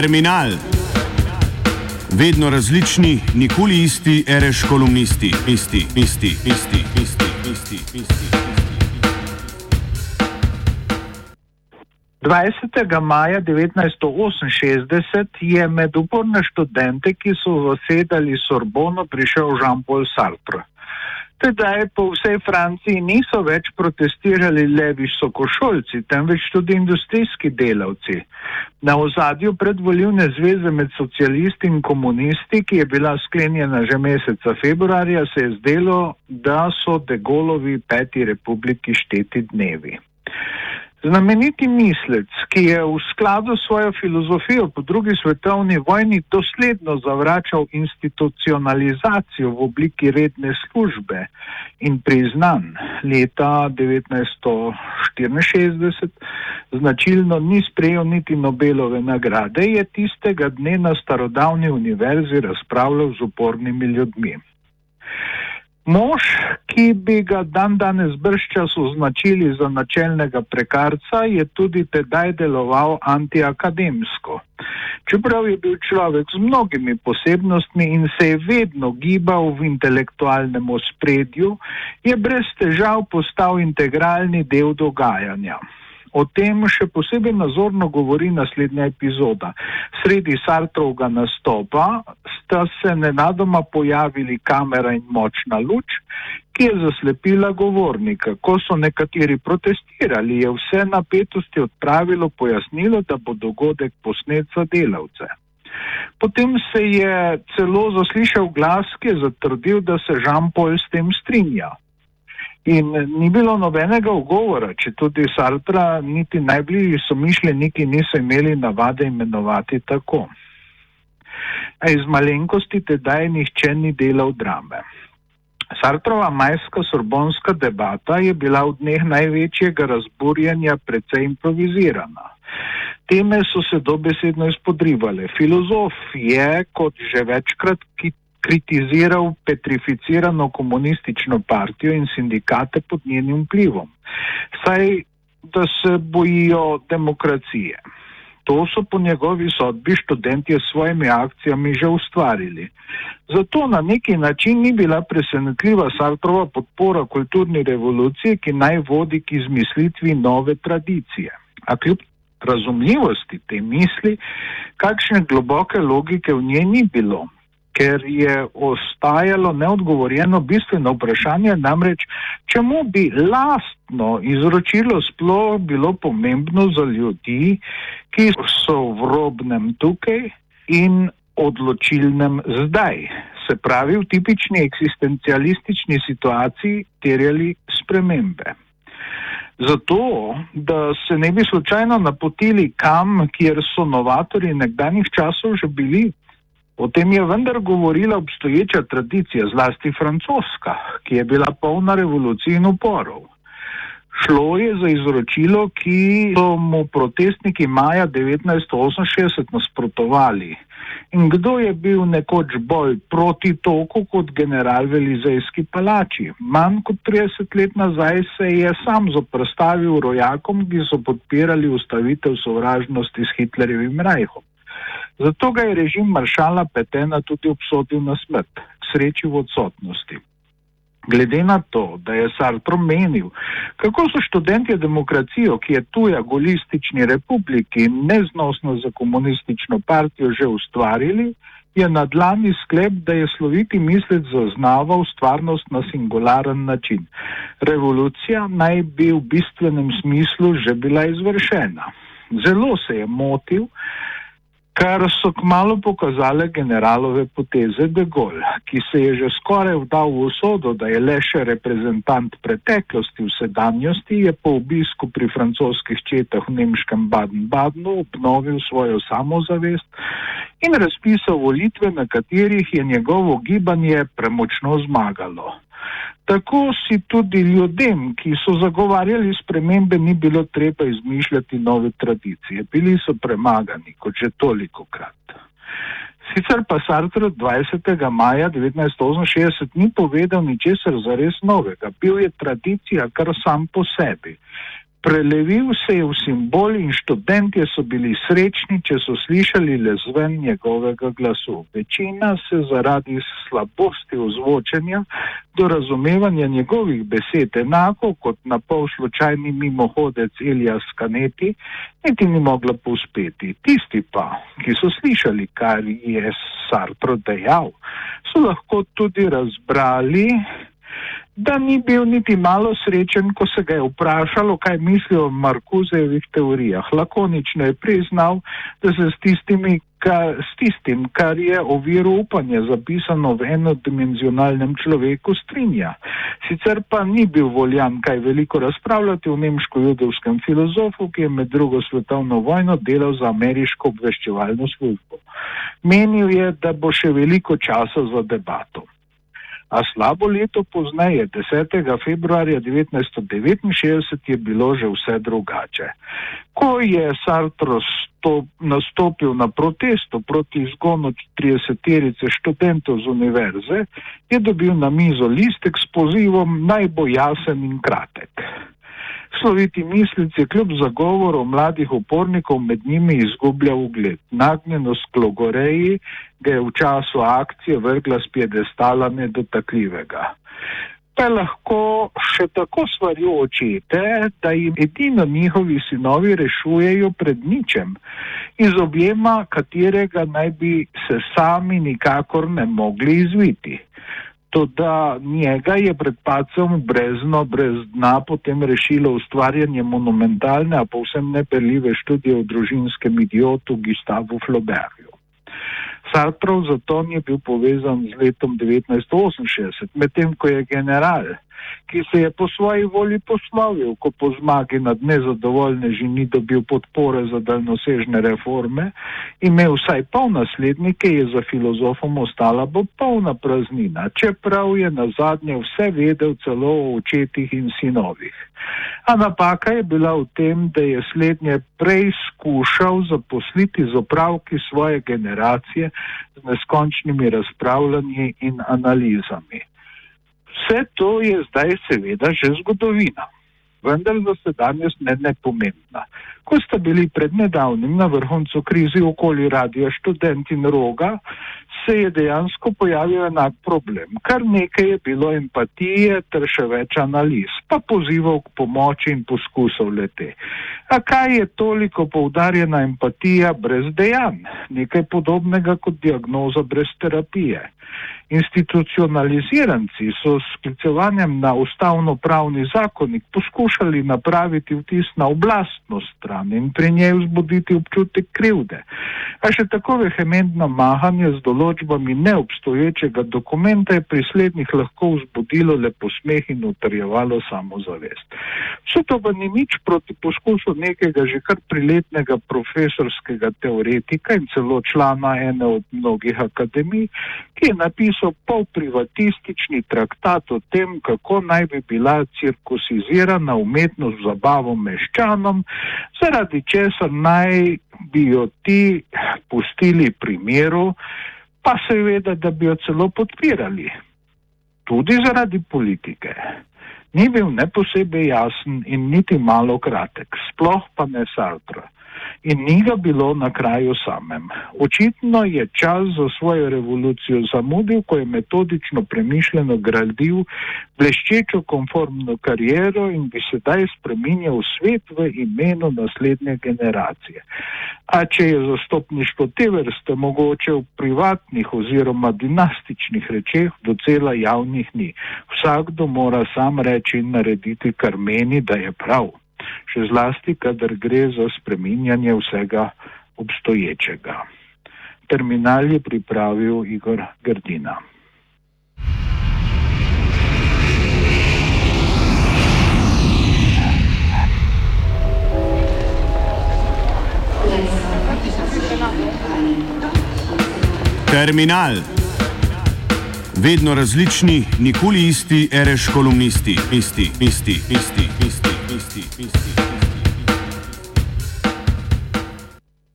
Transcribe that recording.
Terminal. Vedno različni, nikoli isti, reš kolumnisti, isti, isti, isti, isti, isti, isti. 20. maja 1968 je med uporne študente, ki so zasedali Sorbono, prišel Jean-Paul Sartre. Tedaj po vsej Franciji niso več protestirali le visokošolci, temveč tudi industrijski delavci. Na ozadju predvoljivne zveze med socialisti in komunisti, ki je bila sklenjena že meseca februarja, se je zdelo, da so Degolovi peti republiki šteti dnevi. Znameniti mislec, ki je v skladu s svojo filozofijo po drugi svetovni vojni dosledno zavračal institucionalizacijo v obliki redne službe in priznan leta 1964, značilno ni sprejel niti Nobelove nagrade, je tistega dne na starodavni univerzi razpravljal z upornimi ljudmi. Mož, ki bi ga dan danes brščas označili za načelnega prekarca, je tudi tedaj deloval antiakademsko. Čeprav je bil človek z mnogimi posebnostmi in se je vedno gibal v intelektualnem ospredju, je brez težav postal integralni del dogajanja. O tem še posebej nazorno govori naslednja epizoda. Sredi Sartrovga nastopa sta se nenadoma pojavili kamera in močna luč, ki je zaslepila govornika. Ko so nekateri protestirali, je vse napetosti odpravilo pojasnilo, da bo dogodek posnet za delavce. Potem se je celo zaslišal glas, ki je zatrdil, da se Žan-Pol s tem strinja. In ni bilo nobenega ugovora, če tudi Sartra, niti najbližji somišljeniki niso imeli navade imenovati tako. A iz malenkosti tedaj nihče ni delal drame. Sartrova majska sorbonska debata je bila v dneh največjega razburjanja precej improvizirana. Teme so se dobesedno izpodrivale. Filozof je, kot že večkrat, ki kritiziral petrificirano komunistično partijo in sindikate pod njenim vplivom. Saj, da se bojijo demokracije. To so po njegovi sodbi študenti s svojimi akcijami že ustvarili. Zato na neki način ni bila presenetljiva Sartrova podpora kulturni revoluciji, ki naj vodi k izmislitvi nove tradicije. A kljub razumljivosti te misli, kakšne globoke logike v njej ni bilo ker je ostajalo neodgovorjeno bistveno vprašanje, namreč čemu bi lastno izročilo sploh bilo pomembno za ljudi, ki so v robnem tukaj in odločilnem zdaj. Se pravi, v tipični eksistencialistični situaciji terjali spremembe. Zato, da se ne bi slučajno napotili kam, kjer so novatori nekdanjih časov že bili, O tem je vendar govorila obstoječa tradicija, zlasti francoska, ki je bila polna revolucij in uporov. Šlo je za izročilo, ki so mu protestniki maja 1968 nasprotovali. In kdo je bil nekoč bolj proti toku kot general v Elizejski palači? Manj kot 30 let nazaj se je sam zoprstavil rojakom, ki so podpirali ustavitev sovražnosti s Hitlerjevim rajhom. Zato ga je režim maršala Petena tudi obsodil na smrt, k sreči v odsotnosti. Glede na to, da je Sartre menil, kako so študenti demokracijo, ki je tuja golistični republiki in neznosno za komunistično partijo že ustvarili, je na dlani sklep, da je sloviti mislec zaznaval stvarnost na singularen način. Revolucija naj bi v bistvenem smislu že bila izvršena. Zelo se je motil, kar so kmalo pokazale generalove poteze de Gaulle, ki se je že skoraj vdal v usodo, da je le še reprezentant preteklosti v sedanjosti, je po obisku pri francoskih četah v nemškem Baden-Badenu obnovil svojo samozavest in razpisal volitve, na katerih je njegovo gibanje premočno zmagalo. Tako si tudi ljudem, ki so zagovarjali spremembe, ni bilo treba izmišljati nove tradicije. Bili so premagani, kot že toliko krat. Sicer pa Sartre 20. maja 1968 ni povedal ničesar zares novega. Bil je tradicija kar sam po sebi. Prelevil se je v simbol in študentje so bili srečni, če so slišali le zven njegovega glasu. Večina se zaradi slabosti ozvočenja do razumevanja njegovih besed, enako kot na pol slučajni mimohodec Elijas Kaneti, niti ni mogla pospeti. Tisti pa, ki so slišali, kar je Sartro dejal, so lahko tudi razbrali, da ni bil niti malo srečen, ko se ga je vprašalo, kaj misli o Markuzejevih teorijah. Lakonično je priznal, da se s, tistimi, ka, s tistim, kar je o viru upanja zapisano v enodimenzionalnem človeku, strinja. Sicer pa ni bil voljan kaj veliko razpravljati o nemško-judovskem filozofu, ki je med drugo svetovno vojno delal za ameriško obveščevalno službo. Menil je, da bo še veliko časa za debato. A slabo leto pozneje, 10. februarja 1969, je bilo že vse drugače. Ko je Sartre nastopil na protestu proti izgonu 30-terice študentov z univerze, je dobil na mizo listek s pozivom naj bo jasen in kratek. Sloviti mislic je kljub zagovoru mladih upornikov med njimi izgubljal ugled. Nagnjenost k logoreji ga je v času akcije vrgla z piedestala nedotakljivega. Pa lahko še tako svarijo očete, da jim edino njihovi sinovi rešujejo pred ničem, iz objema katerega naj bi se sami nikakor ne mogli izviti. To, da njega je pred pacem brezno, brez dna potem rešilo ustvarjanje monumentalne, a povsem nepeljive študije o družinskem idiotu Gistavu Flaubertu. Sartrov zato ni bil povezan z letom 1968, medtem ko je general ki se je po svoji volji poslovil, ko po zmagi nad nezadovoljneži ni dobil podpore za daljnosežne reforme, imel vsaj pol naslednike, je za filozofom ostala bo polna praznina, čeprav je na zadnje vse vedel celo o očetih in sinovih. A napaka je bila v tem, da je slednje prej skušal zaposliti z opravki svoje generacije z neskončnimi razpravljanji in analizami. Vse to je zdaj seveda že zgodovina, vendar za sedanjost ne nepomembna. Ko sta bili pred nedavnim na vrhuncu krizi okoli radija študent in roga, se je dejansko pojavil enak problem. Kar nekaj je bilo empatije ter še več analiz, pa pozivov k pomoči in poskusov lete. A kaj je toliko poudarjena empatija brez dejanj? Nekaj podobnega kot diagnoza brez terapije. Institucionaliziranci so s sklicevanjem na ustavno-pravni zakonik poskušali napraviti vtis na oblastno stran in pri njej vzbuditi občutek krivde. A še tako vehementno mahanje z določbami neobstoječega dokumenta je pri slednjih lahko vzbudilo le posmeh in utrjevalo samozavest. Vse to pa ni nič proti poskusu nekega že kar priletnega profesorskega teoretika in celo člana ene od mnogih akademij, ki je napisal so polprivatistični traktat o tem, kako naj bi bila cirkusizirana umetnost zabavo meščanom, zaradi česar naj bi jo ti pustili pri miru, pa seveda, da bi jo celo podpirali. Tudi zaradi politike. Ni bil ne posebej jasen in niti malo kratek, sploh pa ne Sartre in ni ga bilo na kraju samem. Očitno je čas za svojo revolucijo zamudil, ko je metodično premišljeno gradil bleščečo konformno kariero in bi sedaj spreminjal svet v imenu naslednje generacije. A če je zastopništvo te vrste mogoče v privatnih oziroma dinastičnih rečeh, docela javnih ni. Vsakdo mora sam reči in narediti, kar meni, da je prav še zlasti, kadar gre za spreminjanje vsega obstoječega. Terminal je pripravil Igor Grdina. Terminal. Vedno različni, nikoli isti, reš kolumnisti, isti, isti, isti, isti, isti, isti.